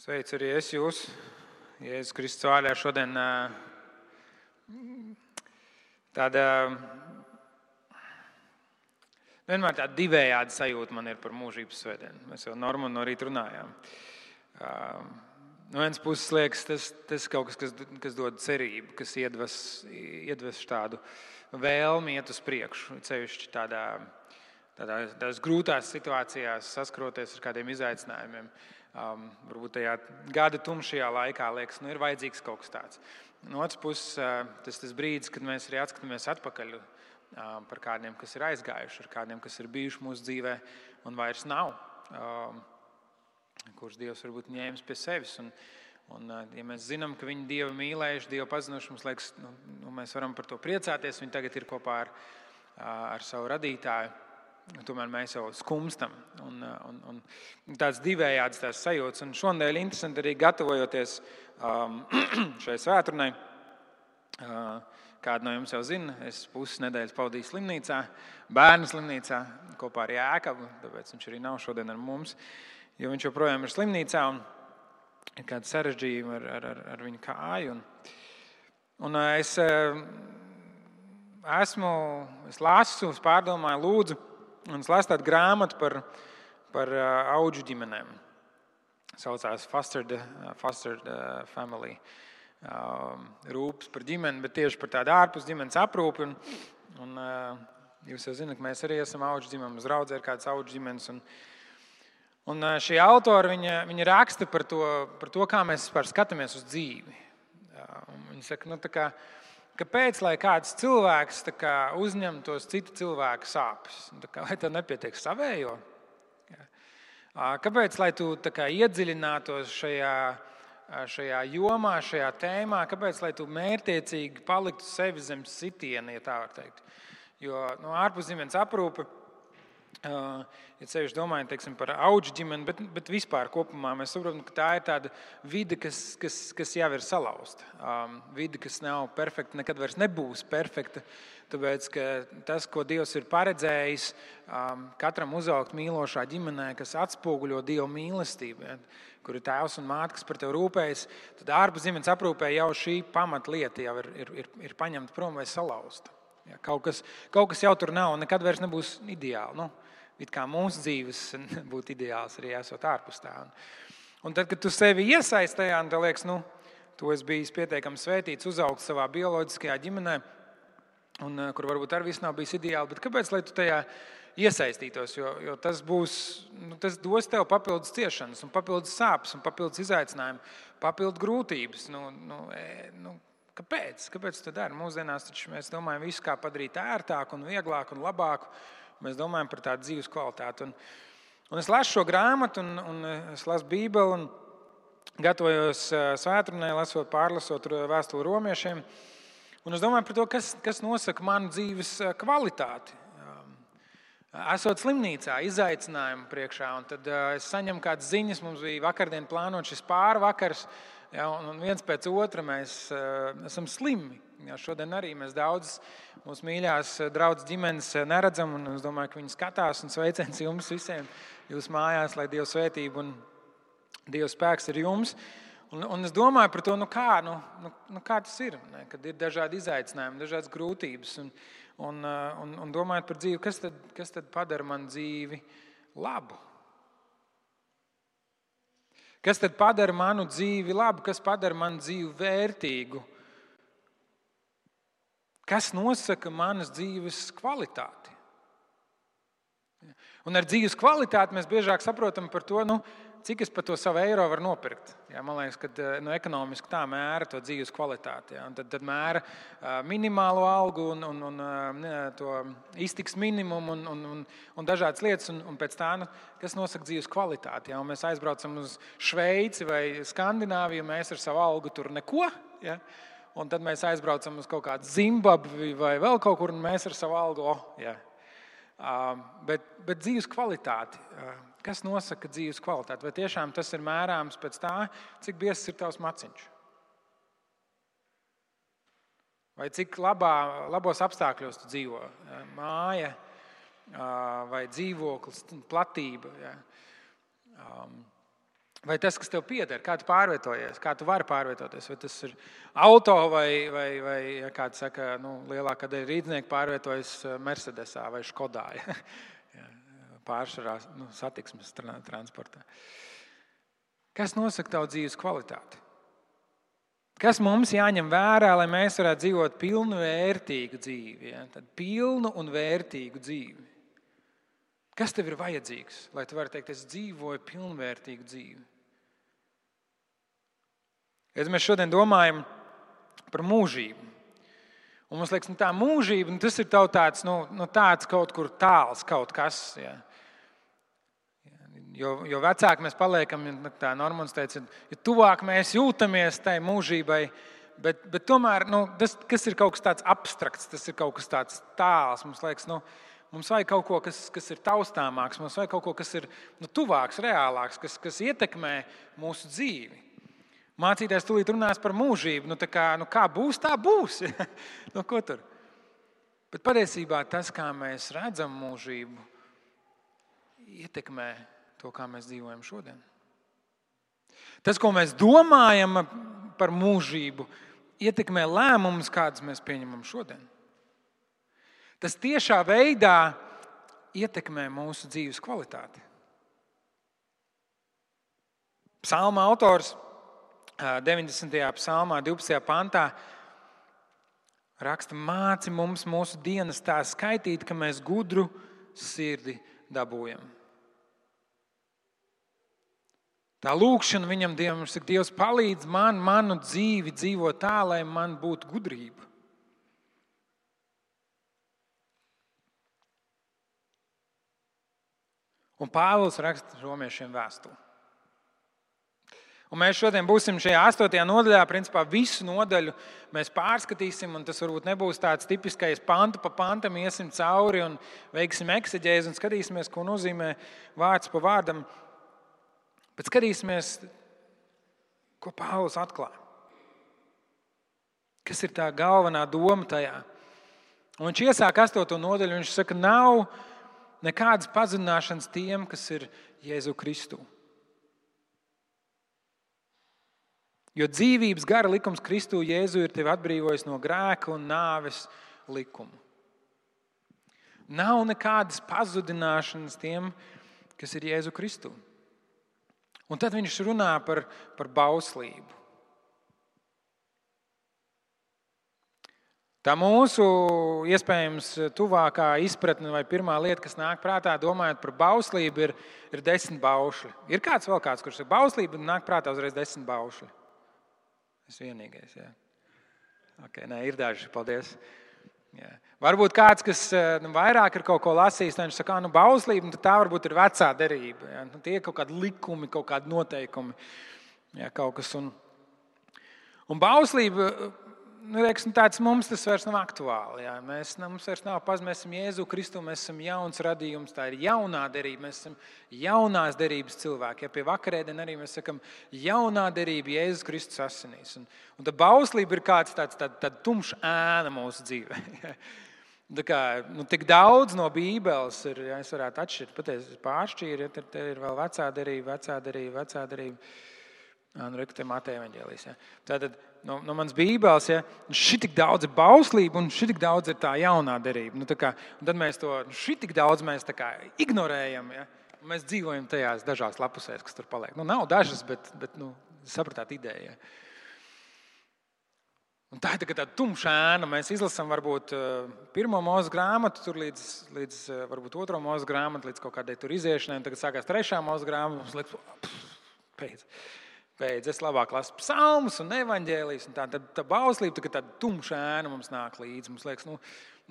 Sveicu arī es jūs, Jēzus Kristus vārdā. Šodien tāda vienmēr tāda divējāda sajūta man ir par mūžības svētdienu. Mēs jau Normāli no rīta runājām. No vienas puses, liekas, tas, tas kaut kas, kas, kas dod cerību, kas iedves, iedves tādu vēlmi iet uz priekšu. Ceļš tādā, tādā, tādās grūtās situācijās, saskroties ar kādiem izaicinājumiem. Um, varbūt tajā gada tumšajā laikā liekas, nu, ir vajadzīgs kaut kas tāds. No otras puses, uh, tas ir brīdis, kad mēs arī atskatāmies atpakaļ uh, par kādiem, kas ir aizgājuši, ar kādiem, kas ir bijuši mūsu dzīvē un vairs nav. Um, kurš Dievs varbūt ņēmis pie sevis. Un, un, uh, ja mēs zinām, ka viņi Dievu mīlējuši, Dievu pazinuši, mums liekas, nu, nu, mēs varam par to priecāties. Viņi tagad ir kopā ar, ar savu radītāju. Tomēr mēs jau skumstam. Un, un, un tāds divējāds tās sajūtas. Un ir interesanti arī gatavojoties um, šai svētdienai. Uh, Kādu no jums jau zina, es puses nedēļas pavadīju slimnīcā, bērnu slimnīcā kopā ar Jēkabu. Tāpēc viņš arī nav šodien ar mums, jo viņš joprojām ir slimnīcā un ir kāda sarežģījuma ar, ar, ar, ar viņa kāju. Un, un es esmu, es lasu, es pārdomāju, lūdzu Un tādu grāmatu par, par uh, augu ģimenēm. Saucās Foster, the, uh, Foster the Family. Um, rūpes par ģimeni, bet tieši par tādu ārpus ģimenes aprūpi. Un, un, uh, jūs jau zināt, ka mēs arī esam augu ģimene, mums draudzē ir kāds augu ģimenes. Un, un šī autora viņa, viņa raksta par to, par to, kā mēs skatāmies uz dzīvi. Viņa saka, nu, tā kā Kāpēc lai kāds cilvēks kā, uzņemtos citu cilvēku sāpes? Kā, vai tev nepietiek savējo? Kāpēc lai tu kā, iedziļinātos šajā, šajā jomā, šajā tēmā? Kāpēc lai tu mērķiecīgi paliktu sevi zem sitiena, ja tā var teikt? Jo no ārpuszemes aprūpe Ja ceļš domājam teiksim, par augu ģimeni, bet, bet vispār kopumā mēs saprotam, ka tā ir tāda vide, kas, kas, kas jau ir salauzta. Um, vide, kas nav perfekta, nekad vairs nebūs perfekta. Tāpēc tas, ko Dievs ir paredzējis, um, katram uzaugt mīlošā ģimenē, kas atspoguļo Dieva mīlestību, ja, kur ir tēvs un māte, kas par tevi rūpējas, tad ārpus ģimenes aprūpē jau šī pamatlieta jau ir, ir, ir, ir paņemta prom vai salauzta. Ja, kaut, kas, kaut kas jau tur nav un nekad vairs nebūs ideāli. Nu, it kā mūsu dzīves būtu ideāls arī esot ārpus tā. Un, un tad, kad tu sevi iesaisti tajā, tad liekas, nu, tu esi bijis pietiekami svētīts, uzaugt savā bioloģiskajā ģimenē, un, eh, kur varbūt arī viss nav bijis ideāli. Bet kāpēc tu tajā iesaistītos? Jo, jo tas, būs, nu, tas dos tev papildus ciešanas, papildus sāpes, papildus izaicinājumu, papildus grūtības. Nu, nu, e, nu, Kāpēc? Kāpēc tā dara? Mūsdienās mēs domājam, visu kā padarīt ērtāku, un vieglāku un labāku. Mēs domājam par tādu dzīves kvalitāti. Un, un es lasu šo grāmatu, un, un es lasu Bībeli, un gatavojos svētdienai, lasot, pārlasot vēstuli romiešiem. Un es domāju par to, kas, kas nosaka manu dzīves kvalitāti. Esot slimnīcā, izaicinājumu priekšā, un tad es saņemu kādas ziņas. Mums bija vakardien plānots šis pārvakars, ja, un viens pēc otra mēs uh, esam slimi. Ja, šodien arī mēs daudz mūsu mīļās eh, draudzes ģimenes eh, neredzam, un es domāju, ka viņi skatās un sveiciens jums visiem, jūsu mājās, lai Dieva svētība un Dieva spēks ir jums. Un, un es domāju par to, nu kā, nu, nu, nu kā tas ir, ne? kad ir dažādi izaicinājumi, dažādas grūtības. Un, un, un, un domājot par dzīvi, kas tad, kas tad padara man dzīvi labu? Kas tad padara manu dzīvi labu, kas padara manu dzīvi vērtīgu? Kas nosaka manas dzīves kvalitāti? Un ar dzīves kvalitāti mēs biežāk saprotam par to, nu, cik es par to savu eiro varu nopirkt. Jā, man liekas, ka nu, ekonomiski tā mēra to dzīves kvalitāti. Jā, tad, tad mēra minimālo algu un, un, un to iztiks minimumu un, un, un, un dažādas lietas. Un, un pēc tā, nu, kas nosaka dzīves kvalitāti. Jā, mēs aizbraucam uz Šveici vai Skandināviju, mēs ar savu algu tur neko. Jā, un tad mēs aizbraucam uz kaut kādu Zimbabvi vai vēl kaut kur, un mēs ar savu algu. Oh, jā. uh, bet, bet dzīves kvalitāti. Uh, Kas nosaka dzīves kvalitāti? Vai tiešām tas ir mērāms pēc tā, cik biezs ir tavs maciņš? Vai cik labā, labos apstākļos tu dzīvo? Māja vai dzīvoklis, platība. Ja? Vai tas, kas tev pieder, kā tu pārvietojies, kā tu vari pārvietoties? Vai tas ir auto vai, vai, vai ja kāds saka, nu, lielākā daļa rīznieku pārvietojas Mercedesā vai Skodā. Ja? Pārsvarā nu, satiksmes transportā. Kas nosaka tavu dzīves kvalitāti? Kas mums jāņem vērā, lai mēs varētu dzīvot pilnu, vērtīgu dzīvi? Ja? Tad pilnu un vērtīgu dzīvi. Kas tev ir vajadzīgs, lai tu varētu teikt, es dzīvoju pilnvērtīgu dzīvi? Ja mēs šodien domājam par mūžību, un mums liekas, nu, tā mūžība nu, tas ir tāds, nu, nu, tāds kaut kur tāls, kaut kas. Ja. Jo, jo vecāki mēs paliekam, nu, tā Normons teica, jo tuvāk mēs jūtamies tai mūžībai, bet, bet tomēr nu, tas ir kaut kas tāds abstrakts, tas ir kaut kas tāds tāls. Mums liekas, nu, mums vajag kaut ko, kas, kas ir taustāmāks, mums vajag kaut ko, kas ir nu, tuvāks, reālāks, kas, kas ietekmē mūsu dzīvi. Mācītājs tūlīt runās par mūžību. Nu, kā, nu, kā būs, tā būs. nu, ko tur? Bet patiesībā tas, kā mēs redzam mūžību, ietekmē to, kā mēs dzīvojam šodien. Tas, ko mēs domājam par mūžību, ietekmē lēmumus, kādus mēs pieņemam šodien. Tas tiešā veidā ietekmē mūsu dzīves kvalitāti. Psalma autors 90. psalmā, 12. pantā raksta, māci mums mūsu dienas tā skaitīt, ka mēs gudru sirdi dabūjam. Tā lūkšana viņam, Dievam, ir, Dievs, palīdz man, manu dzīvi dzīvot tā, lai man būtu gudrība. Un Pāvils raksta romiešiem vēstuli. Un mēs šodien būsim šajā astotajā nodaļā. Principā visu nodaļu mēs pārskatīsim, un tas varbūt nebūs tāds tipiskais pantu pa pantam, iesim cauri un veiksim ekseģēzi un skatīsimies, ko nozīmē vārds pa vārdam. Bet skatīsimies, ko Pāvils atklāja. Kas ir tā galvenā doma tajā? Un viņš iesāk astoto nodaļu. Viņš saka, nav nekādas pazudināšanas tiem, kas ir Jēzu Kristu. Jo dzīvības gara likums Kristū Jēzu ir tevi atbrīvojis no grēka un nāves likuma. Nav nekādas pazudināšanas tiem, kas ir Jēzu Kristu. Un tad viņš runā par, par bauslību. Tā mūsu iespējams tuvākā izpratne vai pirmā lieta, kas nāk prātā, domājot par bauslību, ir, ir desmit baušļi. Ir kāds vēl kāds, kurš ir bauslība, un nāk prātā uzreiz desmit baušļi. Es vienīgais. Jā. Okay, nē, ir daži. Paldies. Jā. Varbūt kāds, kas eh, nu, vairāk ir kaut ko lasījis, viņš saka, ka nu, bauslība nu, tā varbūt ir vecā derība. Jā. Nu, tie ir kaut kādi likumi, kaut kādi noteikumi. Jā, kaut kas, un, un bauslība nu, nu, tāds mums tas vairs nav aktuāli. Jā. Mēs, nu, mums vairs nav pazudis, mēs esam Jēzu Kristu, mēs esam jauns radījums, tā ir jaunā derība, mēs esam jaunās derības cilvēki. Ja pie vakarēdienas arī mēs sakam, jaunā derība Jēzus Kristus asinīs. Un, un tā bauslība ir kāds tāds tād, tād tumšs ēna mūsu dzīvē. Tā kā, nu, tik daudz no Bībeles ir, ja es varētu atšķirt, patiesībā pāršķīri, ja tad ir vēl vecā derība, vecā derība, vecā derība. Nu, Reku te Mateja evaņģēlīs. Ja. Tātad no, no manas bībeles, ja šī tik daudz ir bauslība un šī tik daudz ir tā jaunā derība. Nu, tā kā, tad mēs to šī tik daudz mēs kā, ignorējam. Ja. Mēs dzīvojam tajās dažās lapusēs, kas tur paliek. Nu, nav dažas, bet, bet nu, sapratāt ideja. Ja. Un tā ir tā tāda tumša ēna. Mēs izlasām varbūt pirmo mūža grāmatu, tur līdz, līdz varbūt otro mūža grāmatu, līdz kaut kādai tur iziešanai. Tagad sākās trešā mūža grāmata. Mums liekas, pēc beidz. Es labāk lasu psalmus un evaņģēlijas. Un tā tad tā bauslība tā, tāda tumša ēna mums nāk līdzi. Mums liekas, nu,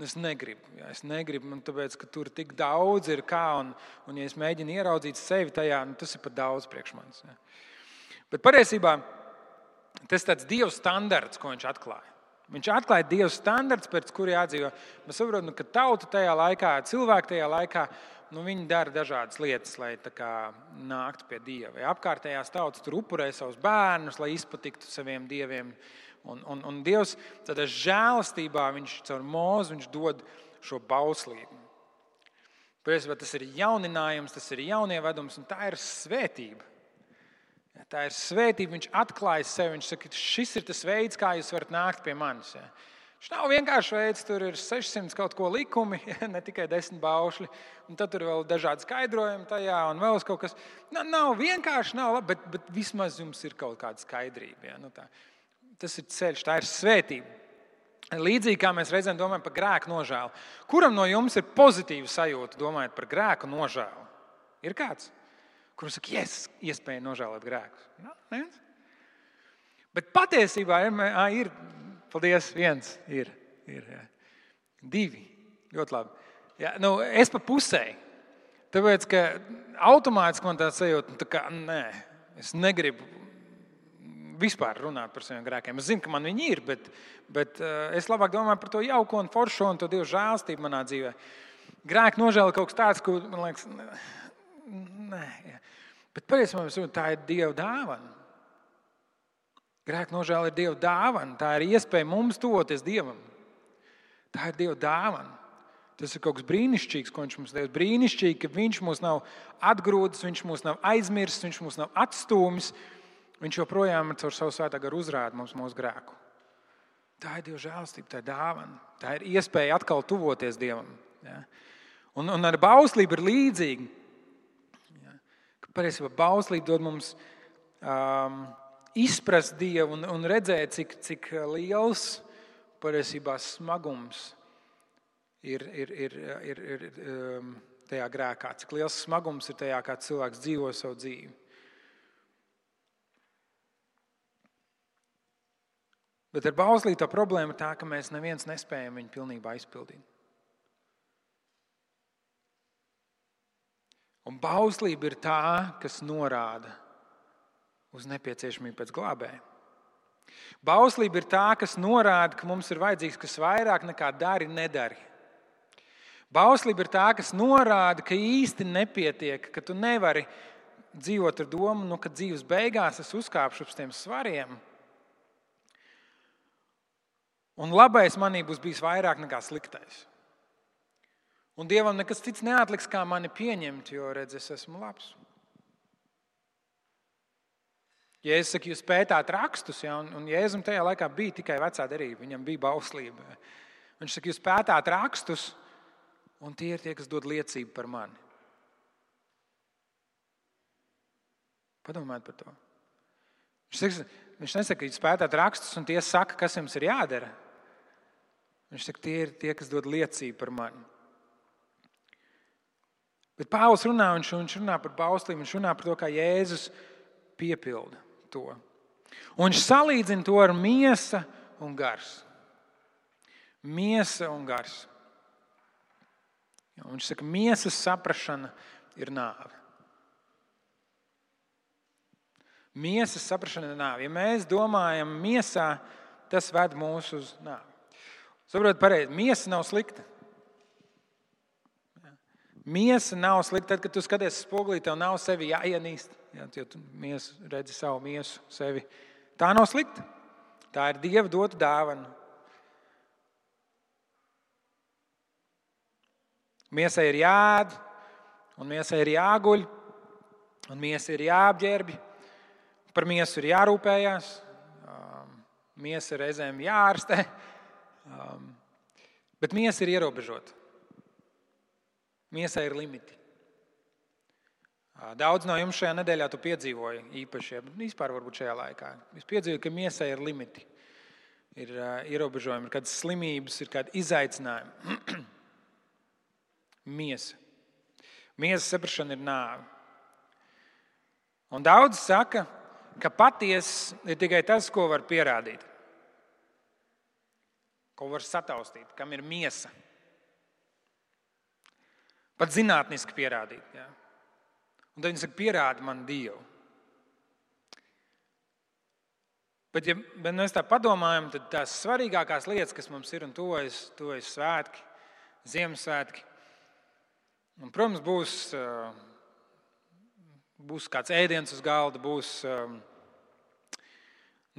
es negribu. Jā, es negribu, man, tāpēc, ka tur tik daudz ir kā. Un, un ja es mēģinu ieraudzīt sevi tajā, nu, tas ir pat daudz priekš manis. Jā. Bet patiesībā tas ir Dieva standarts, ko viņš atklāja. Viņš atklāja Dieva standarts, pēc kura jādzīvo. Mēs saprotam, ka tauta tajā laikā, cilvēki tajā laikā nu, viņi dara dažādas lietas, lai kā, nāktu pie dieva. Ja apkārtējās tautas tur upurē savus bērnus, lai izpatiktu saviem dieviem. Un, un, un Dievs tādā žēlastībā, viņš caur mūzu dod šo bauslību. Patiesībā tas ir jauninājums, tas ir jaunievedums, un tā ir svētība. Tā ir svētība. Viņš atklājas sevi. Viņš saka, šis ir tas veids, kā jūs varat nākt pie manis. Ja. Šis nav vienkārši veids, tur ir 600 kaut ko likumi, ne tikai 10 baušļi, un tad tur vēl dažādi skaidrojumi tajā, un vēl kaut kas. Nav, nav vienkārši, nav labi, bet, bet vismaz jums ir kaut kāda skaidrība. Ja? Nu, tā. Tas ir ceļš, tā ir svētība. Līdzīgi kā mēs reizēm domājam par grēku nožēlu. Kuram no jums ir pozitīva sajūta domājot par grēku nožēlu? Ir kāds, kurš saka, yes, iespēja nožēlot grēkus? No, neviens? Bet patiesībā ir, paldies, viens ir. ir jā. Divi. Ļoti labi. Jā, nu, es pa pusē. Tāpēc, ka automātiski man tāds sajūta, nu, tā kā nē, es negribu vispār runāt par saviem grēkiem. Es zinu, ka man viņi ir, bet, bet uh, es labāk domāju par to jauko un foršo un to dievu žēlstību manā dzīvē. Grēka nožēla kaut kas tāds, ko man liekas, nē, jā. bet patiesībā tā ir dieva dāvana. Grēka nožēla ir dieva dāvana. Tā ir iespēja mums tuvoties dievam. Tā ir dieva dāvana. Tas ir kaut kas brīnišķīgs, ko viņš mums devis. Brīnišķīgi, ka viņš mūs nav atgrūdis, viņš mūs nav aizmirsis, viņš mūs nav atstūmis. Viņš joprojām caur savu svētā garu uzrāda mums mūsu grēku. Tā ir Dieva žēlstība, tā ir dāvana. Tā ir iespēja atkal tuvoties Dievam. Ja? Un, un ar bauslību ir līdzīgi. Ja? Patiesībā bauslība dod mums um, izprast Dievu un, un redzēt, cik, cik liels patiesībā smagums ir, ir, ir, ir, ir um, tajā grēkā, cik liels smagums ir tajā, kā cilvēks dzīvo savu dzīvi. Bet ar bauslīto problēma ir tā, ka mēs neviens nespējam viņu pilnībā izpildīt. Un bauslība ir tā, kas norāda uz nepieciešamību pēc glābēja. Bauslība ir tā, kas norāda, ka mums ir vajadzīgs kas vairāk nekā dari, nedari. Bauslība ir tā, kas norāda, ka īsti nepietiek, ka tu nevari dzīvot ar domu, nu, ka dzīves beigās es uzkāpšu uz tiem svariem Un labais manī būs bijis vairāk nekā sliktais. Un Dievam nekas cits neatliks, kā mani pieņemt, jo redz, es esmu labs. Ja es saku, jūs pētāt rakstus, ja, un, un Jēzum tajā laikā bija tikai vecā derība, viņam bija bauslība. Viņš saka, jūs pētāt rakstus, un tie ir tie, kas dod liecību par mani. Padomājiet par to. Viņš, saka, viņš nesaka, ka jūs pētāt rakstus, un tie saka, kas jums ir jādara. Viņš saka, tie ir tie, kas dod liecību par mani. Bet Pāvils runā, viņš, viņš runā par bauslīm, viņš runā par to, kā Jēzus piepilda to. Un viņš salīdzina to ar miesa un gars. Miesa un gars. Un viņš saka, ka miesas saprāšana ir nāve. Miesas saprāšana ir nāve. Ja mēs domājam, miesā, tas ved mūs uz nāvi. Saprotiet, pareizi. Miesa nav slikta. Miesa nav slikta. Tad, kad tu skaties spogulī, tev nav sevi jāienīst. Ja, ja tu miesu, redzi savu miesu, sevi. Tā nav slikta. Tā ir Dieva dota dāvana. Miesai ir jāēd, un miesai ir jāguļ, un miesa ir jāapģērbj. Par miesu ir jārūpējas, miesa reizēm jārastē. Um, bet miesa ir ierobežota. Miesai ir limiti. Daudz no jums šajā nedēļā tu piedzīvoji īpaši, vispār šajā laikā. Es piedzīvoju, ka miesai ir limiti, ir ierobežojumi, ir kādas slimības, ir kādi izaicinājumi. Miesa. Miesas saprāšana ir nāve. Un daudz saka, ka patiesa ir tikai tas, ko var pierādīt ko var sataustīt, kam ir miesa. Pat zinātniski pierādīt. Ja? Un tad viņi saka, pierādi man Dievu. Bet, ja bet mēs tā padomājam, tad tās svarīgākās lietas, kas mums ir un tuvojas, tuvojas svētki, Ziemassvētki, un, protams, būs, būs kāds ēdiens uz galda, būs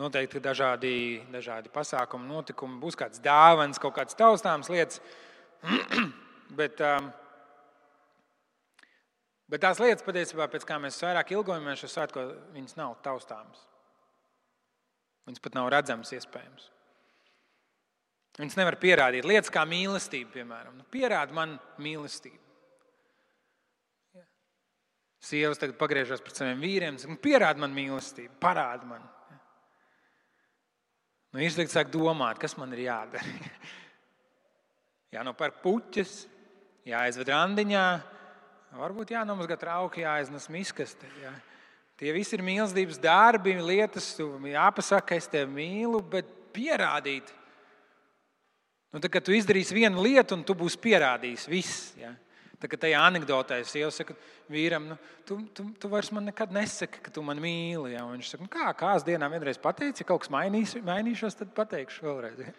Noteikti dažādi, dažādi pasākumi, notikumi, būs kāds dāvāns, kaut kādas taustāmas lietas. bet, um, Bet tās lietas patiesībā, pēc kā mēs vairāk ilgojamies, šo svētku, viņas nav taustāmas. Viņas pat nav redzamas iespējams. Viņas nevar pierādīt. Lietas kā mīlestība, piemēram. Nu, pierāda man mīlestību. Sievas tagad pagriežas pret saviem vīriem saka, nu, pierāda man mīlestību, parāda man. Nu, Izlikt sāk domāt, kas man ir jādara. Jānopērk puķis, jāaizved randiņā, varbūt jānomazgā trauki, jāaiznes miskaste. Jā. Tie visi ir mīlestības darbi, lietas, jāpasaka, es tevi mīlu, bet pierādīt. Nu, tad, kad tu izdarīsi vienu lietu, un tu būsi pierādījis viss. Ja? Tā kā tajā anekdotē sieva saka vīram, nu, tu, tu, tu vairs man nekad nesaki, ka tu mani mīli. Ja? Un viņš saka, nu, kā kāds dienā vienreiz pateici, ja kaut kas mainīs, mainīšos, tad pateikšu vēlreiz. Ja?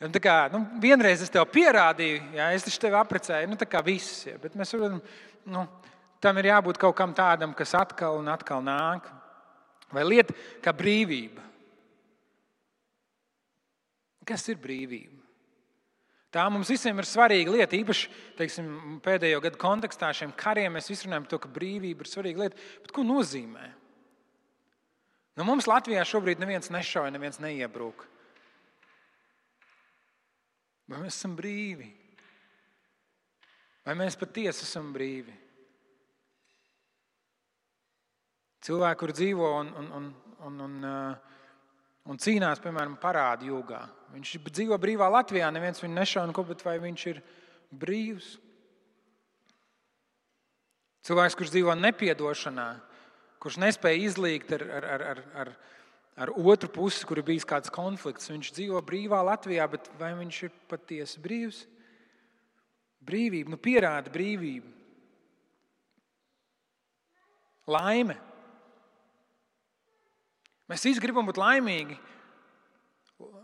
Un tā kā, nu, vienreiz es tev pierādīju, ja, es tevi apprecēju, nu, tā kā viss. Ja, bet mēs varam, nu, tam ir jābūt kaut kam tādam, kas atkal un atkal nāk. Vai lieta kā brīvība. Kas ir brīvība? Tā mums visiem ir svarīga lieta. Īpaši teiksim, pēdējo gadu kontekstā šiem kariem mēs visi runājam par to, ka brīvība ir svarīga lieta. Bet ko nozīmē? Nu, mums Latvijā šobrīd neviens nešauja, neviens neiebrūk. Vai mēs esam brīvi? Vai mēs patiesi esam brīvi? Cilvēki, kur dzīvo un, un, un, un, un, un cīnās, piemēram, parādu jūgā. Viņš dzīvo brīvā Latvijā, neviens viņu nešauja, ko, bet vai viņš ir brīvs? Cilvēks, kurš dzīvo nepiedošanā, kurš nespēja izlīgt ar, ar, ar, ar, ar, ar otru pusi, kur ir bijis kāds konflikts. Viņš dzīvo brīvā Latvijā, bet vai viņš ir patiesi brīvs? Brīvība, nu pierāda brīvību. Laime. Mēs visi gribam būt laimīgi.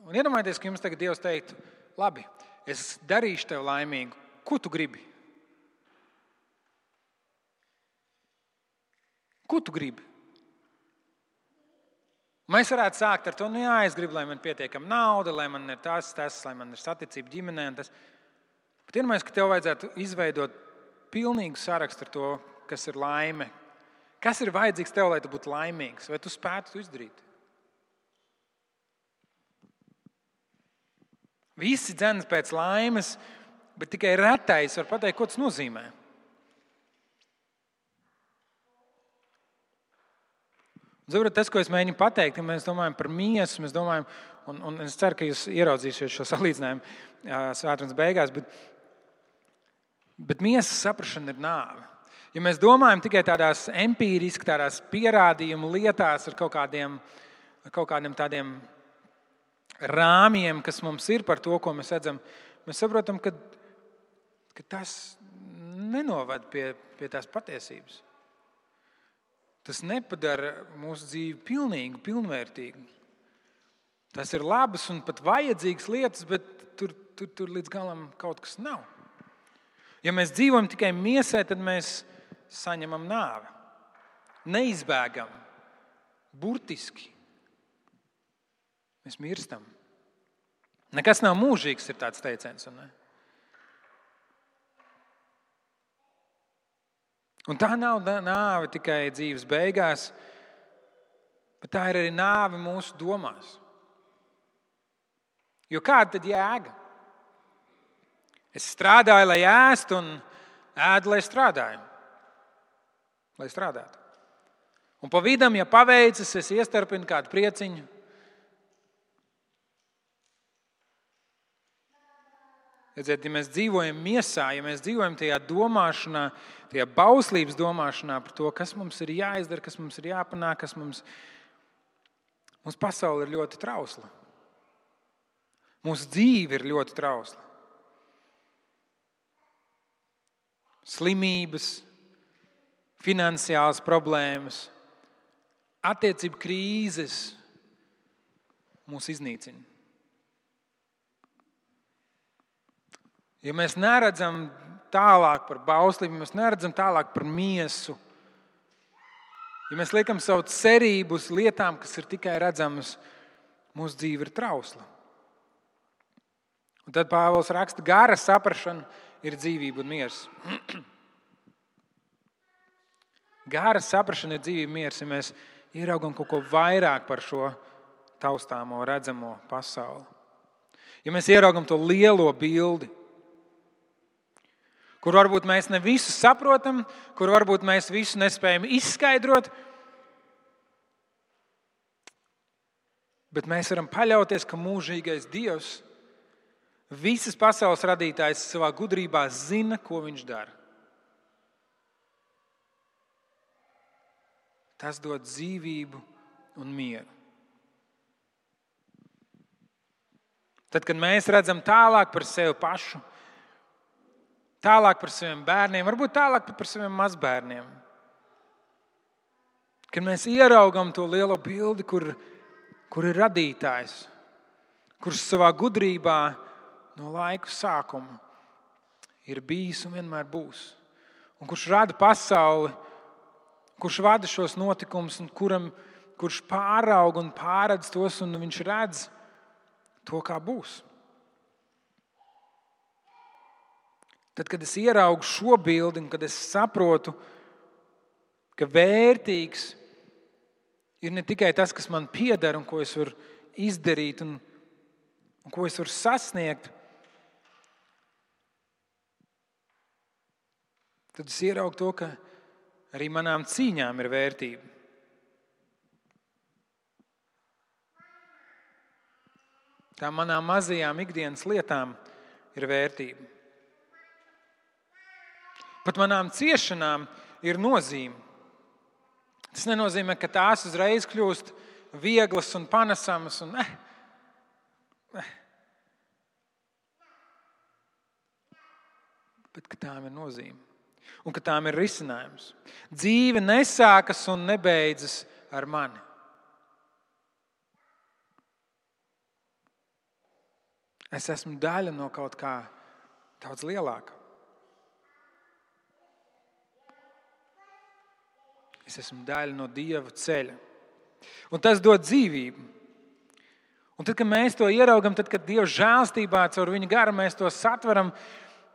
Un iedomājieties, ka jums tagad Dievs teiktu, labi, es darīšu tevi laimīgu. Ko tu gribi? Ko tu gribi? Mēs varētu sākt ar to, nu, jā, es gribu, lai man ir pietiekama nauda, lai man ir tas, tas, lai man ir saticība ģimenē. Bet iedomājieties, ka tev vajadzētu izveidot pilnīgu sarakstu ar to, kas ir laime. Kas ir vajadzīgs tev, lai tu būtu laimīgs? Vai tu spētu to izdarīt? Visi dzenas pēc laimes, bet tikai retais var pateikt, ko tas nozīmē. Ziniet, tas, ko es mēģinu pateikt, ja mēs domājam par miesu, mēs domājam, un, un es ceru, ka jūs ieraudzīsiet šo salīdzinājumu svētdienas beigās, bet, bet miesas saprāšana ir nāve. Ja mēs domājam tikai tādās empīriski, tādās pierādījumu lietās ar kaut kādiem, ar kaut kādiem tādiem rāmjiem, kas mums ir par to, ko mēs redzam, mēs saprotam, ka, ka tas nenovada pie, pie tās patiesības. Tas nepadara mūsu dzīvi pilnīgu, pilnvērtīgu. Tas ir labas un pat vajadzīgas lietas, bet tur, tur, tur līdz galam kaut kas nav. Ja mēs dzīvojam tikai miesai, tad mēs saņemam nāvi. Neizbēgam, burtiski. Mēs mirstam. Nekas nav mūžīgs, ir tāds teiciens. Ne? Un tā nav nāve tikai dzīves beigās, bet tā ir arī nāve mūsu domās. Jo kāda tad jēga? Es strādāju, lai ēstu, un ēdu, lai strādāju. Lai strādātu. Un pa vidam, ja paveicis, es iestarpinu kādu prieciņu, Redziet, ja mēs dzīvojam miesā, ja mēs dzīvojam tajā domāšanā, tajā bauslības domāšanā par to, kas mums ir jāizdara, kas mums ir jāpanāk, kas mums. Mūsu pasaule ir ļoti trausla. Mūsu dzīve ir ļoti trausla. Slimības, finansiālas problēmas, attiecību krīzes mūs iznīcina. Ja mēs neredzam tālāk par bauslību, ja mēs neredzam tālāk par miesu, ja mēs liekam savu cerību uz lietām, kas ir tikai redzamas, mūsu dzīve ir trausla. Un tad Pāvils raksta, ka gara saprāšana ir dzīvība un miers. Gāra saprāšana ir dzīvība miers, ja mēs ieraugam kaut ko vairāk par šo taustāmo, redzamo pasauli. Ja mēs ieraugam to lielo bildi, kur varbūt mēs ne visu saprotam, kur varbūt mēs visu nespējam izskaidrot, bet mēs varam paļauties, ka mūžīgais Dievs, visas pasaules radītājs, savā gudrībā zina, ko viņš dara. Tas dod dzīvību un mieru. Tad, kad mēs redzam tālāk par sevi pašu, tālāk par saviem bērniem, varbūt tālāk par saviem mazbērniem, kad mēs ieraugam to lielo bildi, kur, kur ir radītājs, kurš savā gudrībā no laiku sākuma ir bijis un vienmēr būs, un kurš rada pasauli kurš vada šos notikumus, un kuram, kurš pārauga un pārredz tos, un viņš redz to, kā būs. Tad, kad es ieraugu šo bildi, un kad es saprotu, ka vērtīgs ir ne tikai tas, kas man pieder un ko es varu izdarīt un, un ko es varu sasniegt, tad es ieraugu to, ka Arī manām cīņām ir vērtība. Tā manām mazajām ikdienas lietām ir vērtība. Pat manām ciešanām ir nozīme. Tas nenozīmē, ka tās uzreiz kļūst vieglas un panesamas. Un, eh, eh. Bet tām ir nozīme un ka tām ir risinājums. Dzīve nesākas un nebeidzas ar mani. Es esmu daļa no kaut kā daudz lielāka. Es esmu daļa no Dieva ceļa. Un tas dod dzīvību. Un tad, kad mēs to ieraugam, tad, kad Dieva žēlstībā caur viņa garu mēs to satveram,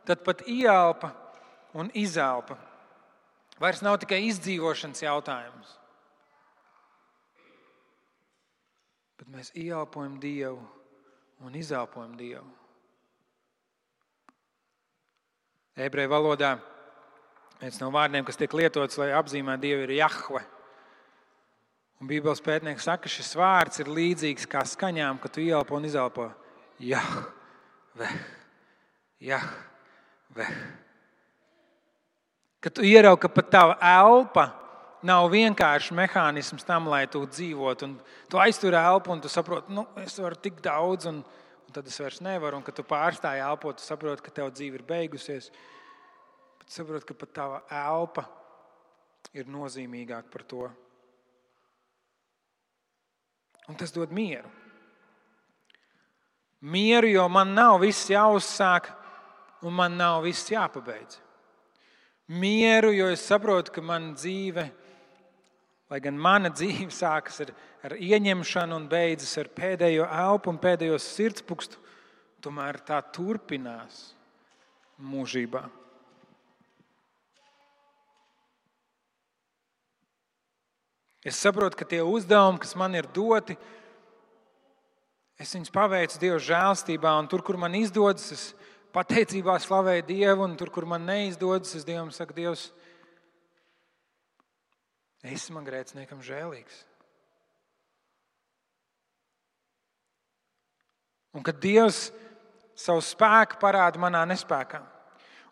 tad pat ieelpa un izelpa. Vairs nav tikai izdzīvošanas jautājums. Bet mēs ieelpojam Dievu un izelpojam Dievu. Ebreju valodā viens no vārdiem, kas tiek lietots, lai apzīmētu Dievu, ir Jahve. Un Bībeles pētnieks saka, ka šis vārds ir līdzīgs kā skaņām, kad tu ieelpo un izelpo. Jahve, Jahve. Kad tu ieraugi, ka pat tava elpa nav vienkārši mehānisms tam, lai tu dzīvotu. Tu aiztur elpu un tu saproti, nu, es varu tik daudz, un, un tad es vairs nevaru. Un kad tu pārstāji elpot, tu saproti, ka tev dzīve ir beigusies. Bet tu saproti, ka pat tava elpa ir nozīmīgāka par to. Un tas dod mieru. Mieru, jo man nav viss jāuzsāk, un man nav viss jāpabeidz mieru, jo es saprotu, ka mana dzīve, lai gan mana dzīve sākas ar, ar ieņemšanu un beidzas ar pēdējo elpu un pēdējo sirdspūkstu, tomēr tā turpinās mūžībā. Es saprotu, ka tie uzdevumi, kas man ir doti, es viņus paveicu Dieva žēlstībā, un tur, kur man izdodas, es pateicībā slavēju Dievu, un tur, kur man neizdodas, es Dievam saku, Dievs, esi man grēciniekam žēlīgs. Un kad Dievs savu spēku parāda manā nespējā,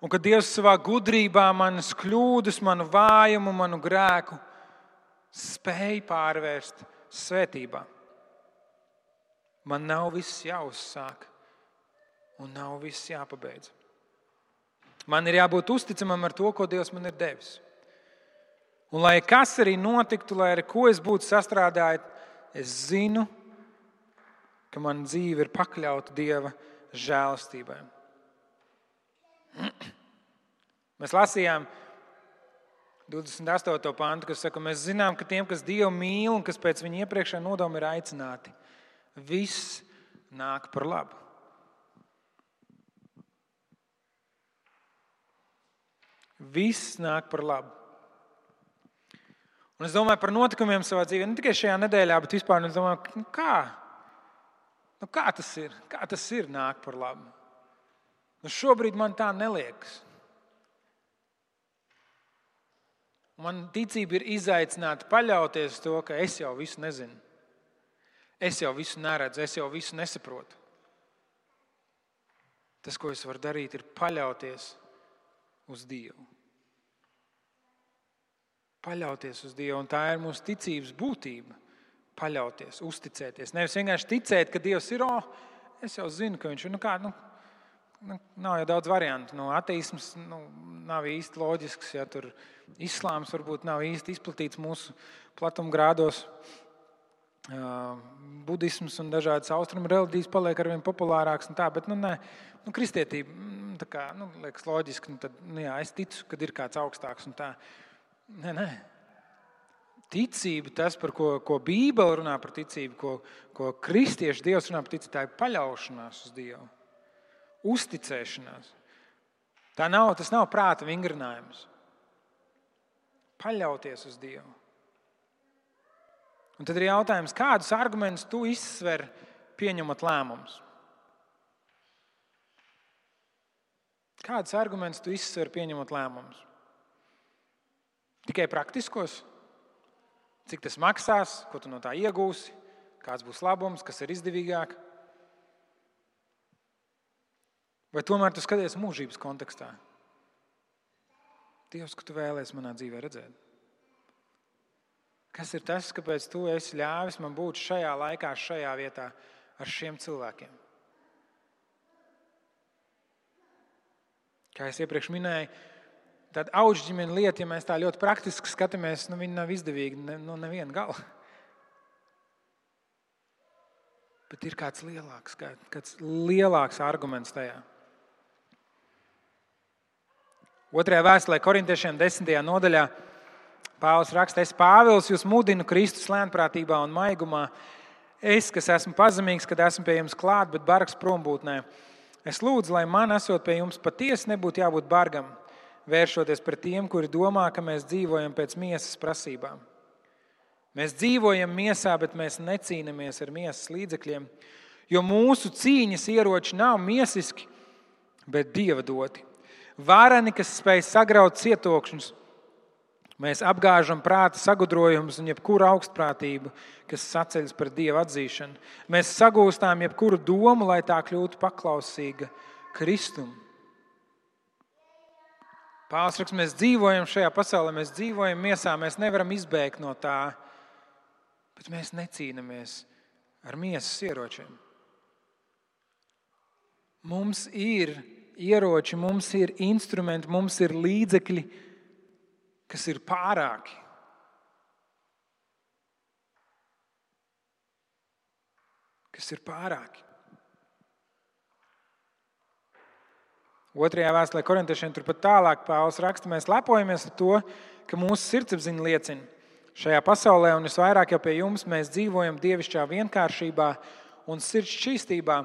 un kad Dievs savā gudrībā manas kļūdas, manu vājumu, manu grēku spēj pārvērst svētībā, man nav viss jāuzsāk un nav viss jāpabeidz. Man ir jābūt uzticamam ar to, ko Dievs man ir devis. Un lai kas arī notiktu, lai arī ko es būtu sastrādājis, es zinu, ka mana dzīve ir pakļauta Dieva žēlastībai. Mēs lasījām 28. pantu, kas saka, mēs zinām, ka tiem, kas Dievu mīl un kas pēc viņa iepriekšējā nodoma ir aicināti, viss nāk par labu. Viss nāk par labu. Un es domāju par notikumiem savā dzīvē, ne tikai šajā nedēļā, bet vispār. Es domāju, nu kā? Nu kā tas ir? Kā tas ir nāk par labu? Nu šobrīd man tā neliekas. Man ticība ir izaicināta paļauties uz to, ka es jau visu nezinu. Es jau visu neredzu, es jau visu nesaprotu. Tas, ko es varu darīt, ir paļauties uz Dievu. Paļauties uz Dievu, un tā ir mūsu ticības būtība. Paļauties, uzticēties. Nevis vienkārši ticēt, ka Dievs ir, oh, es jau zinu, ka Viņš ir. Nu kā, nu, nu, nav jau daudz variantu. Nu, ateisms nu, nav īsti loģisks, ja tur islāms varbūt nav īsti izplatīts mūsu platumgrādos. Uh, budisms un dažādas austrumu reliģijas paliek ar vien populārākas. Tā, bet, nu, nē, nu, kristietība mm, kā, nu, liekas loģiski. Nu, tad, nu, jā, es ticu, ka ir kāds augstāks. Nē, nē. Ticība, tas, par ko, ko Bībele runā par ticību, ko, ko kristiešu dievs runā par ticību, tā ir paļaušanās uz Dievu, uzticēšanās. Tā nav, tas nav prāta vingrinājums. Paļauties uz Dievu. Un tad ir jautājums, kādus argumentus tu izsver, pieņemot lēmumus? Kādus argumentus tu izsver, pieņemot lēmumus? Tikai praktiskos? Cik tas maksās, ko tu no tā iegūsi, kāds būs labums, kas ir izdevīgāk? Vai tomēr tu skaties mūžības kontekstā? Dievs, ko tu vēlēsies manā dzīvē redzēt? Kas ir tas, kāpēc tu esi ļāvis man būt šajā laikā, šajā vietā ar šiem cilvēkiem? Kā jau iepriekš minēju, tāda augšģimene lieta, ja mēs tā ļoti praktiski skatāmies, nu, viņa nav izdevīga ne, no nu, neviena gala. Bet ir kāds lielāks, kāds lielāks arguments tajā. Otrajā vēstulē, korintiešiem, desmitajā nodaļā, Pāvils raksta, es Pāvils jūs mudinu Kristus lēnprātībā un maigumā. Es, kas esmu pazemīgs, kad esmu pie jums klāt, bet bargs prombūtnē. Es lūdzu, lai man esot pie jums patiesi nebūtu jābūt bargam, vēršoties pret tiem, kuri domā, ka mēs dzīvojam pēc miesas prasībām. Mēs dzīvojam miesā, bet mēs necīnāmies ar miesas līdzekļiem, jo mūsu cīņas ieroči nav miesiski, bet dieva doti. Vārani, kas spēj sagraut cietokšņus, Mēs apgāžam prāta sagudrojumus un jebkuru augstprātību, kas saceļas par dievu atzīšanu. Mēs sagūstām jebkuru domu, lai tā kļūtu paklausīga Kristum. Pāvils raksta, mēs dzīvojam šajā pasaulē, mēs dzīvojam miesā, mēs nevaram izbēgt no tā, bet mēs necīnāmies ar miesas ieročiem. Mums ir ieroči, mums ir instrumenti, mums ir līdzekļi kas ir pārāki. Kas ir pārāki. Otrajā vēstulē korintiešiem turpat tālāk Pāvils raksta, mēs lepojamies ar to, ka mūsu sirdsapziņa liecina. Šajā pasaulē, un visvairāk jau pie jums, mēs dzīvojam dievišķā vienkāršībā un sirds čistībā.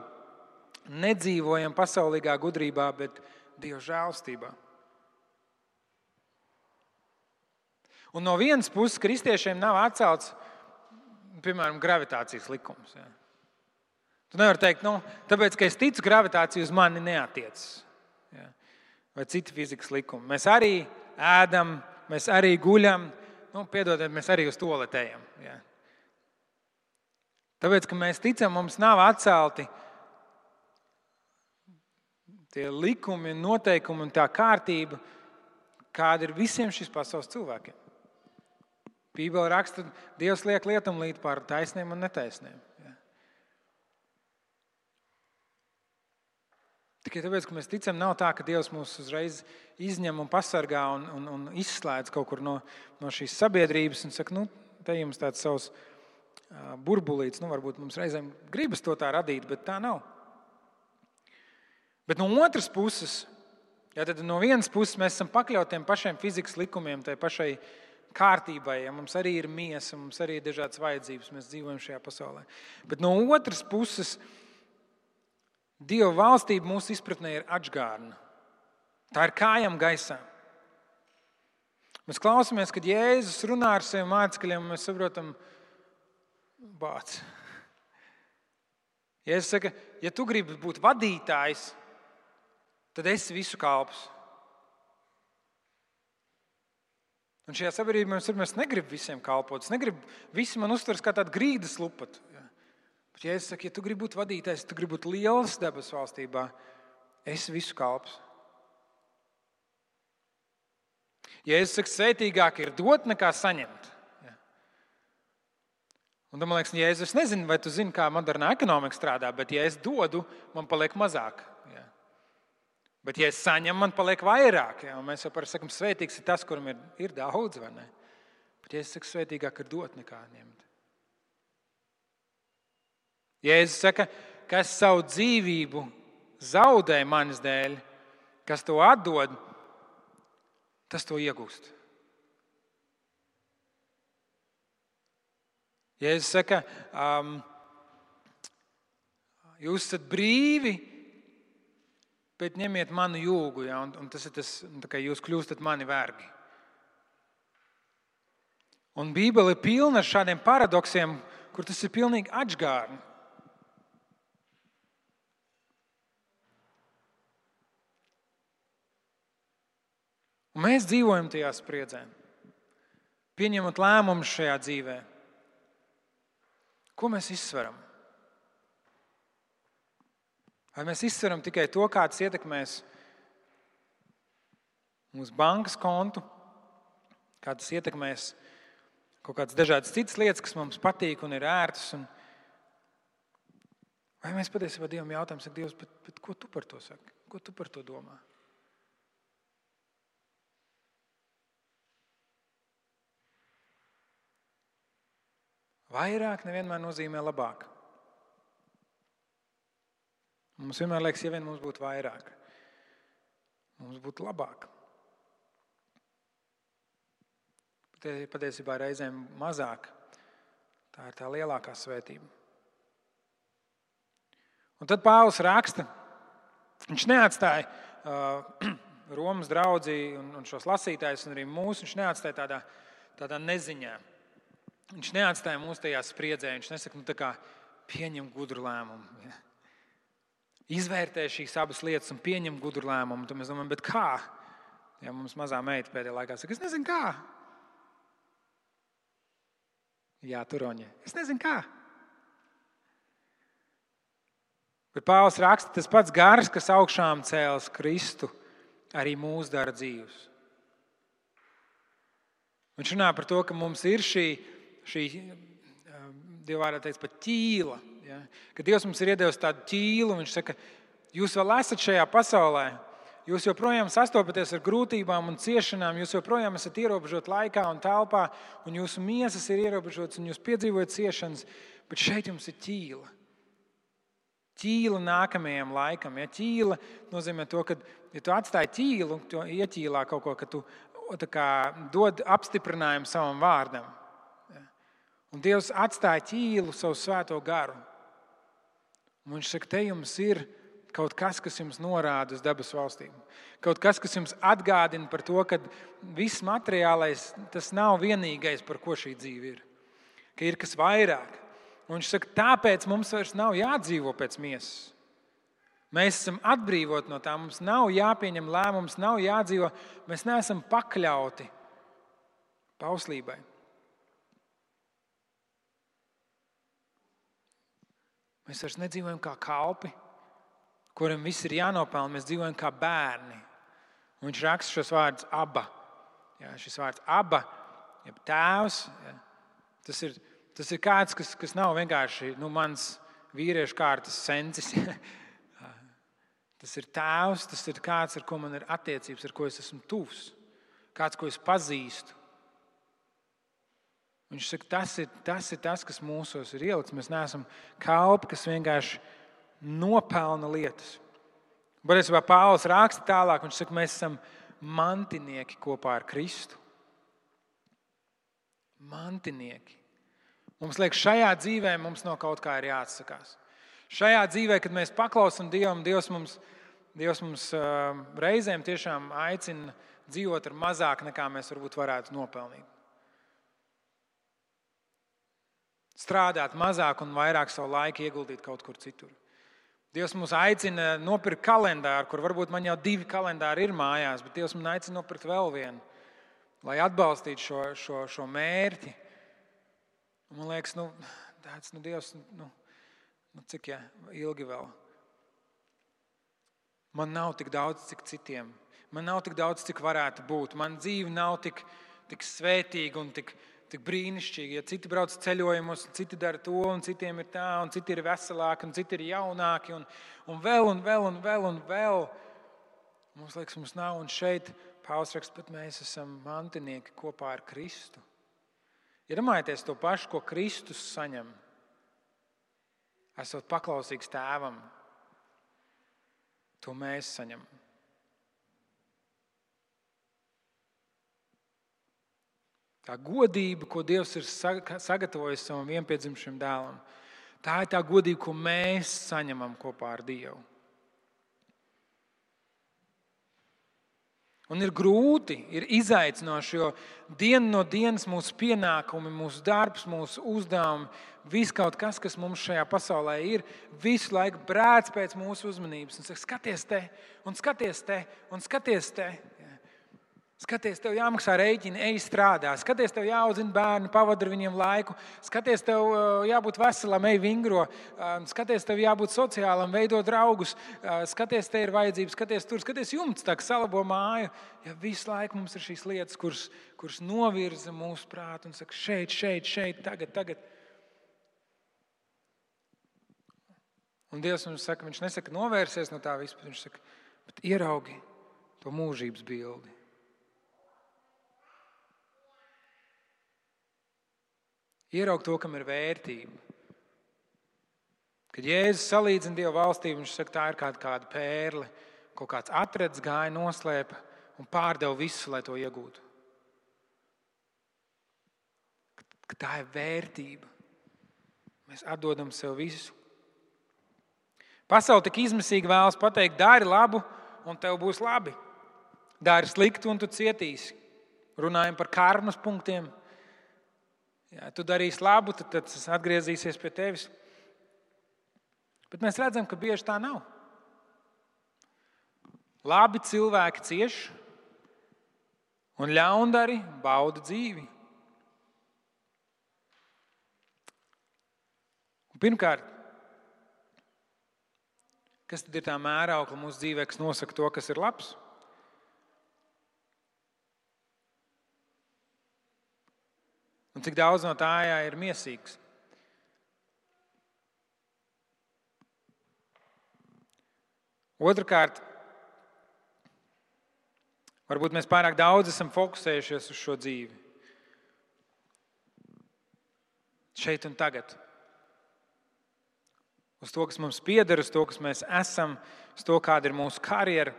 Nedzīvojam pasaulīgā gudrībā, bet dieva žēlstībā. Un no vienas puses, kristiešiem nav atcelts, piemēram, gravitācijas likums. Ja. Tu nevari teikt, nu, tāpēc, ka es ticu, gravitācija uz mani neatiecas. Ja. Vai citi fizikas likumi. Mēs arī ēdam, mēs arī guļam, nu, piedodiet, mēs arī uz to letējam. Ja. Tāpēc, ka mēs ticam, mums nav atcelti tie likumi, noteikumi un tā kārtība, kāda ir visiem šīs pasaules cilvēkiem. Bībeli raksta, Dievs liek lietam līdz par taisniem un netaisniem. Tikai tāpēc, ka mēs ticam, nav tā, ka Dievs mūs uzreiz izņem un pasargā un, un, un izslēdz kaut kur no, no šīs sabiedrības un saka, nu, te jums tāds savs burbulīts, nu, varbūt mums reizēm gribas to tā radīt, bet tā nav. Bet no otras puses, ja no vienas puses mēs esam pakļautiem pašiem fizikas likumiem, tai pašai kārtībai, ja mums arī ir miesa, mums arī ir dažādas vajadzības, mēs dzīvojam šajā pasaulē. Bet no otras puses, Dieva valstība mūsu izpratnē ir atgādna. Tā ir kājām gaisā. Mēs klausāmies, kad Jēzus runā ar saviem mācekļiem, un mēs saprotam, bācis. Jēzus saka, ja tu gribi būt vadītājs, tad esi visu kalps. Un šajā sabiedrībā mēs, mēs negribam visiem kalpot. Es negribu, visi man uztvers kā tādu grīdas lupatu. Ja. Bet, ja es saku, ja tu gribi būt vadītājs, tu gribi būt liels debesu valstībā, esi visu kalps. Ja es saku, svētīgāk ir dot nekā saņemt. Ja. Un tad man liekas, ja es nezinu, vai tu zini, kā modernā ekonomika strādā, bet ja es dodu, man paliek mazāk. Bet, ja es saņemu, man paliek vairāk. Ja. Mēs jau parasti sakām, svētīgs ir tas, kuram ir, ir daudz, vai ne? Bet, ja es saku, svētīgāk ir dot nekā ņemt. Jēzus saka, kas savu dzīvību zaudē manis dēļ, kas to atdod, tas to iegūst. Jēzus saka, um, jūs esat brīvi, bet ņemiet manu jūgu, ja, un, un tas ir tas, ka jūs kļūstat mani vergi. Un Bībele ir pilna ar šādiem paradoksiem, kur tas ir pilnīgi atgādni. Un mēs dzīvojam tajā spriedzē, pieņemot lēmumus šajā dzīvē. Ko mēs izsveram? Vai mēs izsveram tikai to, kā tas ietekmēs mūsu bankas kontu, kā tas ietekmēs kaut kādas dažādas citas lietas, kas mums patīk un ir ērtas. Un... Vai mēs patiesībā Dievam jautājam, Dievs, bet, bet ko tu par to saki? Ko tu par to domā? Vairāk nevienmēr nozīmē labāk. Mums vienmēr liekas, ja vien mums būtu vairāk, mums būtu labāk. Patiesībā reizēm mazāk. Tā ir tā lielākā svētība. Un tad Pāvils raksta, viņš neatstāja uh, Romas draugu un, un šos lasītājus, un arī mūsu. Viņš neatstāja tādā, tādā neziņā. Viņš neatstāja mūs tajā spriedzē. Viņš nesaka, nu, kā, pieņem gudru lēmumu. Ja. Izvērtē šīs abas lietas un pieņem gudru lēmumu. Tad mēs domājam, kā? Ja mums mazā meita pēdējā laikā saka, es nezinu, kā. Jā, turoņa. Es nezinu, kā. Bet Pāvils raksta, tas pats gars, kas augšām cēlus Kristu, arī mūs dara dzīvus. Viņš runā par to, ka mums ir šī šī dievvvārdā teikt, pat ķīla. Ja? Kad Dievs mums ir iedevis tādu ķīlu, Viņš saka, jūs vēl esat šajā pasaulē. Jūs joprojām sastopaties ar grūtībām un ciešanām, jūs joprojām esat ierobežoti laikā un telpā, un jūsu miesas ir ierobežotas, un jūs piedzīvojat ciešanas, bet šeit jums ir ķīla. Ķīla nākamajam laikam. Ja? Ķīla nozīmē to, ka, ja tu atstāji ķīlu, to ieķīlā kaut ko, ka tu kā, dod apstiprinājumu savam vārdam. Un Dievs atstāja ķīlu savu svēto garu. Un viņš saka, te jums ir kaut kas, kas jums norāda uz debesu valstīm. Kaut kas, kas jums atgādina par to, ka viss materiālais tas nav vienīgais, par ko šī dzīve ir. Ka ir kas vairāk. Un viņš saka, tāpēc mums vairs nav jādzīvo pēc miesas. Mēs esam atbrīvoti no tā, mums nav jāpieņem lēmums, nav jādzīvo. Mēs neesam pakļauti pauslībai. Mēs vairs nedzīvojam kā kalpi, kuriem viss ir jānopelna. Mēs dzīvojam kā bērni. Un viņš raksta šos vārdus. Jā, šis vārds aba, jeb tēvs. Jā. Tas, ir, tas ir kāds, kas, kas nav vienkārši nu, mans vīriešu kārtas sensis. tas ir tēvs, tas ir kāds, ar ko man ir attiecības, ar ko es esmu tuvs, kāds, ko es pazīstu. Viņš saka, tas ir, tas ir tas, kas mūsos ir ielikts. Mēs neesam kalpi, kas vienkārši nopelna lietas. Patiesībā Pāvils raksta tālāk, viņš saka, mēs esam mantinieki kopā ar Kristu. Mantinieki. Mums liekas, šajā dzīvē mums no kaut kā ir jāatsakās. Šajā dzīvē, kad mēs paklausām Dievam, Dievs mums Dievs mums reizēm tiešām aicina dzīvot ar mazāk nekā mēs varbūt varētu nopelnīt. Strādāt mazāk un vairāk savu laiku ieguldīt kaut kur citur. Dievs mūs aicina nopirkt kalendāru, kur varbūt man jau divi kalendāri ir mājās, bet Dievs man aicina nopirkt vēl vienu, lai atbalstītu šo, šo, šo mērķi. Un man liekas, nu, tāds, nu, Dievs, nu, nu, cik ja, ilgi vēl? Man nav tik daudz, cik citiem. Man nav tik daudz, cik varētu būt. Man dzīve nav tik, tik svētīga un tik, tik brīnišķīgi. Ja citi brauc ceļojumos, citi dara to, un citiem ir tā, un citi ir veselāki, un citi ir jaunāki, un, un vēl, un vēl, un vēl. Un vēl. Mums liekas, mums nav, un šeit Pāvils raksta, bet mēs esam mantinieki kopā ar Kristu. Iedomājieties ja to pašu, ko Kristus saņem. Esot paklausīgs tēvam, to mēs saņemam. Tā godība, ko Dievs ir sagatavojis savam vienpiedzimušam dēlam, tā ir tā godība, ko mēs saņemam kopā ar Dievu. Un ir grūti, ir izaicinoši, jo dienu no dienas mūsu pienākumi, mūsu darbs, mūsu uzdevumi, viss kaut kas, kas mums šajā pasaulē ir, visu laiku brēc pēc mūsu uzmanības. Un saka, skaties te, un skaties te, un skaties te. Skaties, tev jāmaksā rēķini, ej strādā. Skaties, tev jāaudzina bērni, pavadi ar viņiem laiku. Skaties, tev uh, jābūt veselam, ej vingro. Uh, skaties, tev jābūt sociālam, veido draugus. Uh, skaties, te ir vajadzības, skaties tur, skaties jumts, tā kā salabo māju. Ja visu laiku mums ir šīs lietas, kuras, kuras novirza mūsu prātu un saka, šeit, šeit, šeit, tagad, tagad. Un Dievs mums saka, viņš nesaka, novērsies no tā vispār. Viņš saka, ieraugi to mūžības bildi. Ieraugt to, kam ir vērtība. Kad Jēzus salīdzina Dieva valstību, viņš saka, tā ir kāda, kāda pērle, ko kāds atrads, gāja, noslēpa un pārdeva visu, lai to iegūtu. Ka tā ir vērtība. Mēs atdodam sev visu. Pasaule tik izmisīgi vēlas pateikt, dari labu, un tev būs labi. Dari sliktu, un tu cietīsi. Runājam par karmas punktiem. Ja tu darīsi labu, tad, tad tas atgriezīsies pie tevis. Bet mēs redzam, ka bieži tā nav. Labi cilvēki cieš, un ļaundari bauda dzīvi. Un pirmkārt, kas tad ir tā mēraukla mūsu dzīvē, kas nosaka to, kas ir labs? Un cik daudz no tā ir mīsīgs? Otrakārt, varbūt mēs pārāk daudz esam fokusējušies uz šo dzīvi. Šeit un tagad. Uz to, kas mums pieder, uz to, kas mēs esam, uz to, kāda ir mūsu karjera.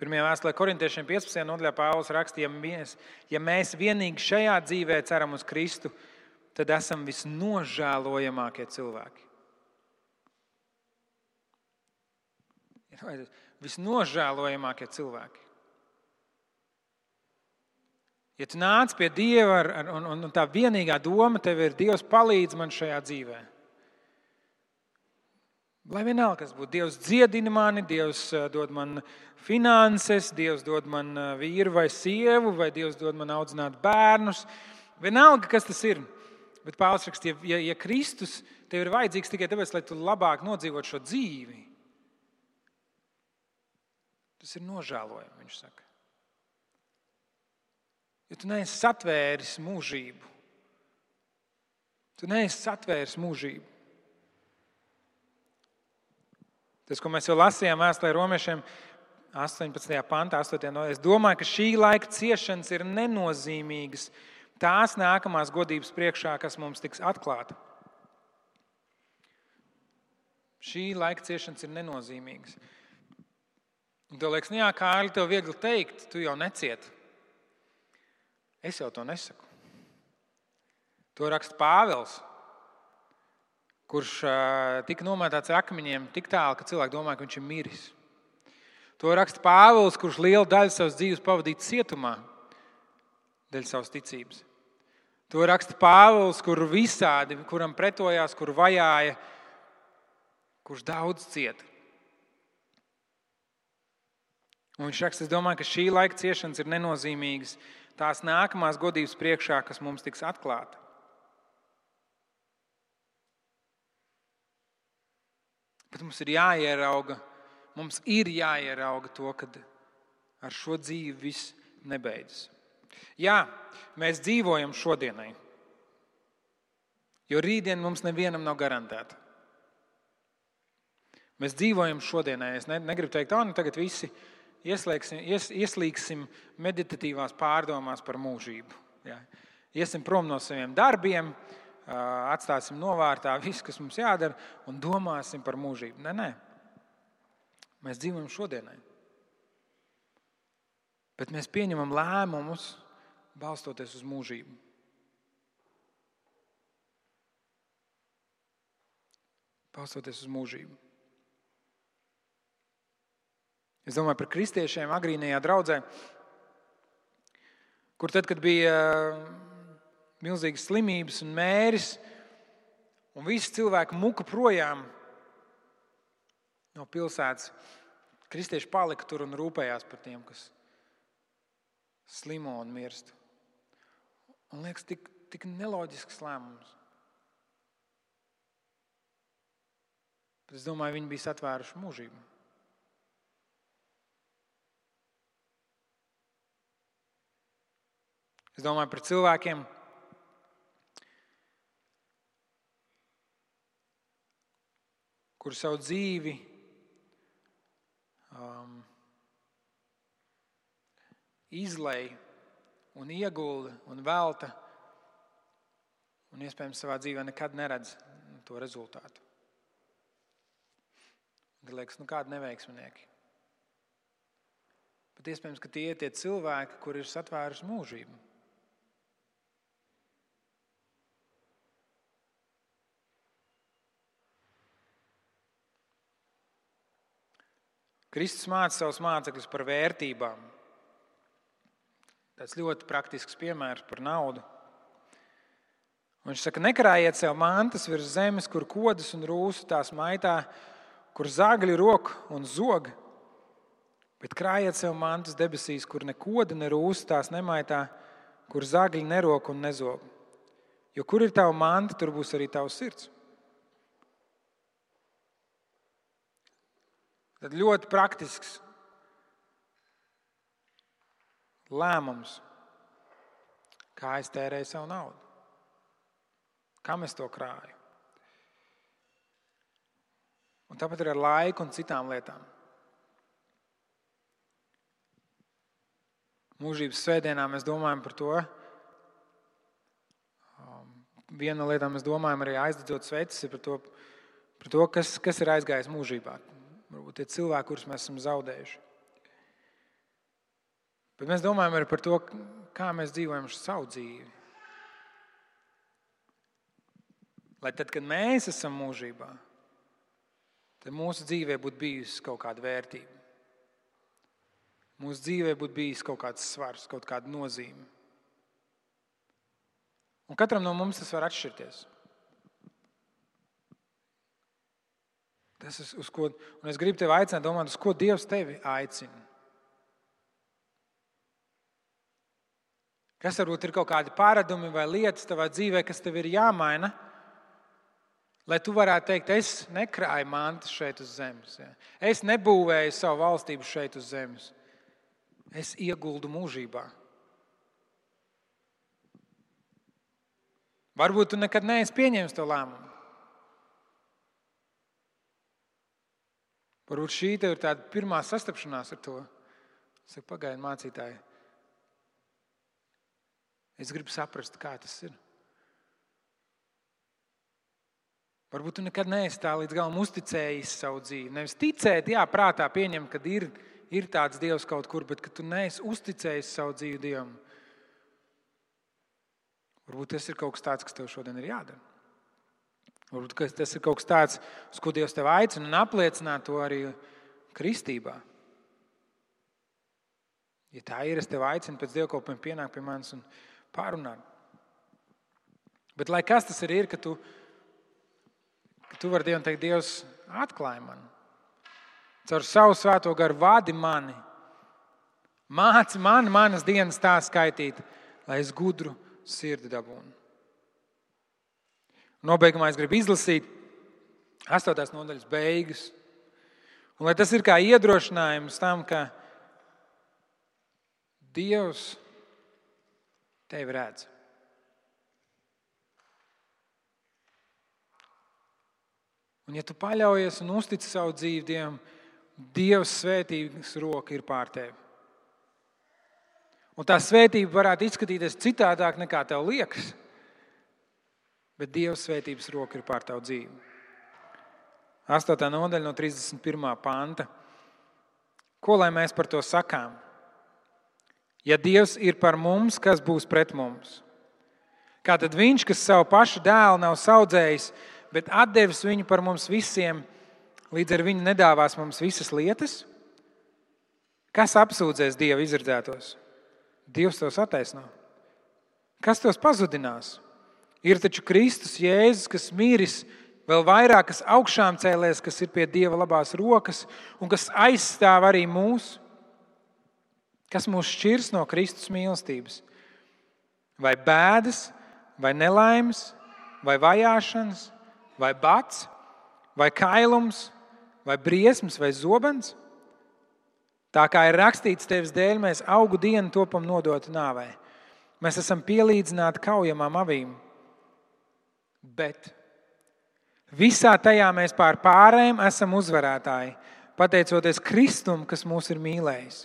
Pirmajā vēstulē korintiešiem 15. nodaļā Pāvils rakstīja, ja mēs, vienīgi šajā dzīvē ceram uz Kristu, tad esam visnožēlojamākie cilvēki. Visnožēlojamākie cilvēki. Ja tu nāc pie Dieva ar, ar, un, un tā vienīgā doma tev ir Dievs palīdz man šajā dzīvēm. Lai vienalga, kas būtu, Dievs dziedina mani, Dievs eh, dod man finanses, Dievs dod man eh, vīru vai sievu, vai Dievs dod man audzināt bērnus. Vienalga, kas tas ir. Bet Pāvils raksta, ja, ja Kristus tev ir vajadzīgs tikai tāpēc, lai tu labāk nodzīvotu šo dzīvi, tas ir nožēlojami, viņš saka. Ja tu neesi satvēris mūžību, tu neesi satvēris mūžību. Tas, ko mēs jau lasījām vēstulē romiešiem 18. pantā, 8. no es domāju, ka šī laika ciešanas ir nenozīmīgas tās nākamās godības priekšā, kas mums tiks atklāta. Šī laika ciešanas ir nenozīmīgas. Un tev liekas, nu jā, Kārli, tev viegli teikt, tu jau necieti. Es jau to nesaku. To raksta Pāvils. Kurš tika nomētāts ar akmeņiem tik tālu, ka cilvēki domāja, ka viņš ir miris. To raksta Pāvils, kurš lielu daļu savas dzīves pavadīja cietumā dēļ savas ticības. To raksta Pāvils, kur visādi, kuram pretojās, kur vajāja, kurš daudz cieta. Un viņš raksta, es domāju, ka šī laika ciešanas ir nenozīmīgas tās nākamās godības priekšā, kas mums tiks atklāta. Bet mums ir jāierauga, mums ir jāierauga to, ka ar šo dzīvi viss nebeidzas. Jā, mēs dzīvojam šodienai, jo rītdien mums nevienam nav garantēta. Mēs dzīvojam šodienai. Es ne, negribu teikt, ka nu tagad visi ies, ieslīgsim meditatīvās pārdomās par mūžību. Jā. Iesim prom no saviem darbiem, atstāsim novārtā visu, kas mums jādara, un domāsim par mūžību. Nē, nē. Mēs dzīvojam šodienai. Bet mēs pieņemam lēmumus, balstoties uz mūžību. Balstoties uz mūžību. Es domāju par kristiešiem agrīnajā draudzē, kur tad, kad bija milzīgas slimības un mēris, un visi cilvēki muka projām no pilsētas. Kristieši palika tur un rūpējās par tiem, kas slimo un mirst. Un liekas, tik, tik neloģisks lēmums. Bet es domāju, viņi bija atvēruši mūžību. Es domāju par cilvēkiem, kur savu dzīvi um, izlaiž un iegulda un velta, un iespējams savā dzīvē nekad neredz to rezultātu. Tad liekas, nu kādi neveiksminieki. Bet iespējams, ka tie ir tie cilvēki, kuriem ir satvērusi mūžību. Kristus māca savus mācekļus par vērtībām. Tas ļoti praktisks piemērs par naudu. Un viņš saka, nekrājiet sev mantas virs zemes, kur kodas un rūsas tās maitā, kur zagļi rok un zog. Bet krājiet sev mantas debesīs, kur ne koda, ne rūsas tās nemaitā, kur zagļi nerok un nezog. Jo kur ir tava manta, tur būs arī tavs sirds. Tad ļoti praktisks lēmums, kā es tērēju savu naudu, kam es to krāju. Un tāpat ir ar laiku un citām lietām. Mūžības svētdienā mēs domājam par to. Um, viena no lietām mēs domājam arī aizdedzot sveces, ir par to, par to kas, kas ir aizgājis mūžībā varbūt tie cilvēki, kurus mēs esam zaudējuši. Bet mēs domājam arī par to, kā mēs dzīvojam savu dzīvi. Lai tad, kad mēs esam mūžībā, tad mūsu dzīvē būtu bijusi kaut kāda vērtība. Mūsu dzīvē būtu bijis kaut kāds svars, kaut kāda nozīme. Un katram no mums tas var atšķirties. Tas ir uz ko, un es gribu tevi aicināt, domāt, uz ko Dievs tevi aicina. Kas varbūt ir kaut kādi paradumi vai lietas tavā dzīvē, kas tev ir jāmaina, lai tu varētu teikt, es nekrāju mantas šeit uz zemes. Ja. Es nebūvēju savu valstību šeit uz zemes. Es ieguldu mūžībā. Varbūt tu nekad neesi pieņēmis to lēmumu. Varbūt šī ir tāda pirmā sastapšanās ar to. Saka, pagaidiet, mācītāji. Es gribu saprast, kā tas ir. Varbūt tu nekad neesi tā līdz galam uzticējis savu dzīvi. Nevis ticēt, jā, prātā pieņemt, ka ir, ir tāds Dievs kaut kur, bet ka tu neesi uzticējis savu dzīvi Dievam. Varbūt tas ir kaut kas tāds, kas tev šodien ir jādara. Varbūt tas ir kaut kas tāds, uz ko Dievs tev aicina un apliecina to arī kristībā. Ja tā ir, es tev aicinu pēc dievkalpojuma pienākt pie manis un pārunāt. Bet lai kas tas arī ir, ka tu, ka tu vari Dievam teikt, Dievs, atklāj man. Caur savu svēto garu vadi mani. Māci man manas dienas tā skaitīt, lai es gudru sirdi dabūnu. Nobeigumā es gribu izlasīt astotās nodaļas beigas. Un lai tas ir kā iedrošinājums tam, ka Dievs tevi redz. Un, ja tu paļaujies un uztici savu dzīvi Dievam, Dieva svētības roka ir pār tevi. Un tā svētība varētu izskatīties citādāk nekā tev liekas, bet Dieva svētības roka ir pār tavu dzīvi. 8. nodaļa no 31. panta. Ko lai mēs par to sakām? Ja Dievs ir par mums, kas būs pret mums? Kā tad Viņš, kas savu pašu dēlu nav audzējis, bet devis viņu par mums visiem, līdz ar viņu nedāvās mums visas lietas? Kas apsūdzēs Dieva izredzētos? Dievs tos attaisno. Kas tos pazudinās? Ir taču Kristus Jēzus, kas mīris vēl vairāk, kas augšām cēlēs, kas ir pie Dieva labās rokas un kas aizstāv arī mūsu. Kas mūs šķirs no Kristus mīlestības? Vai bēdas, vai nelaimes, vai vajāšanas, vai bats, vai kailums, vai briesmas, vai zobens? Tā kā ir rakstīts, tevis dēļ mēs augu dienu topam nodot nāvē. Mēs esam pielīdzināti kaujamām avīm. Bet visā tajā mēs pār pārējiem esam uzvarētāji, pateicoties Kristum, kas mūs ir mīlējis.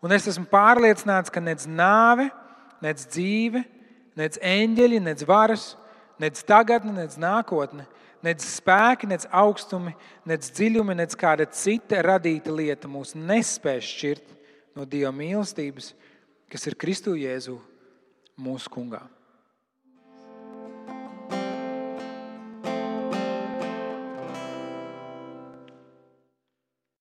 Un es esmu pārliecināts, ka nec nāve, nec dzīve, nec eņģeļi, nec varas, nec tagadne, nec nākotne, nec spēki, nec augstumi, nec dziļumi, nec kāda cita radīta lieta mūs nespēj šķirt no Dieva mīlestības, kas ir Kristu Jēzu mūsu kungā.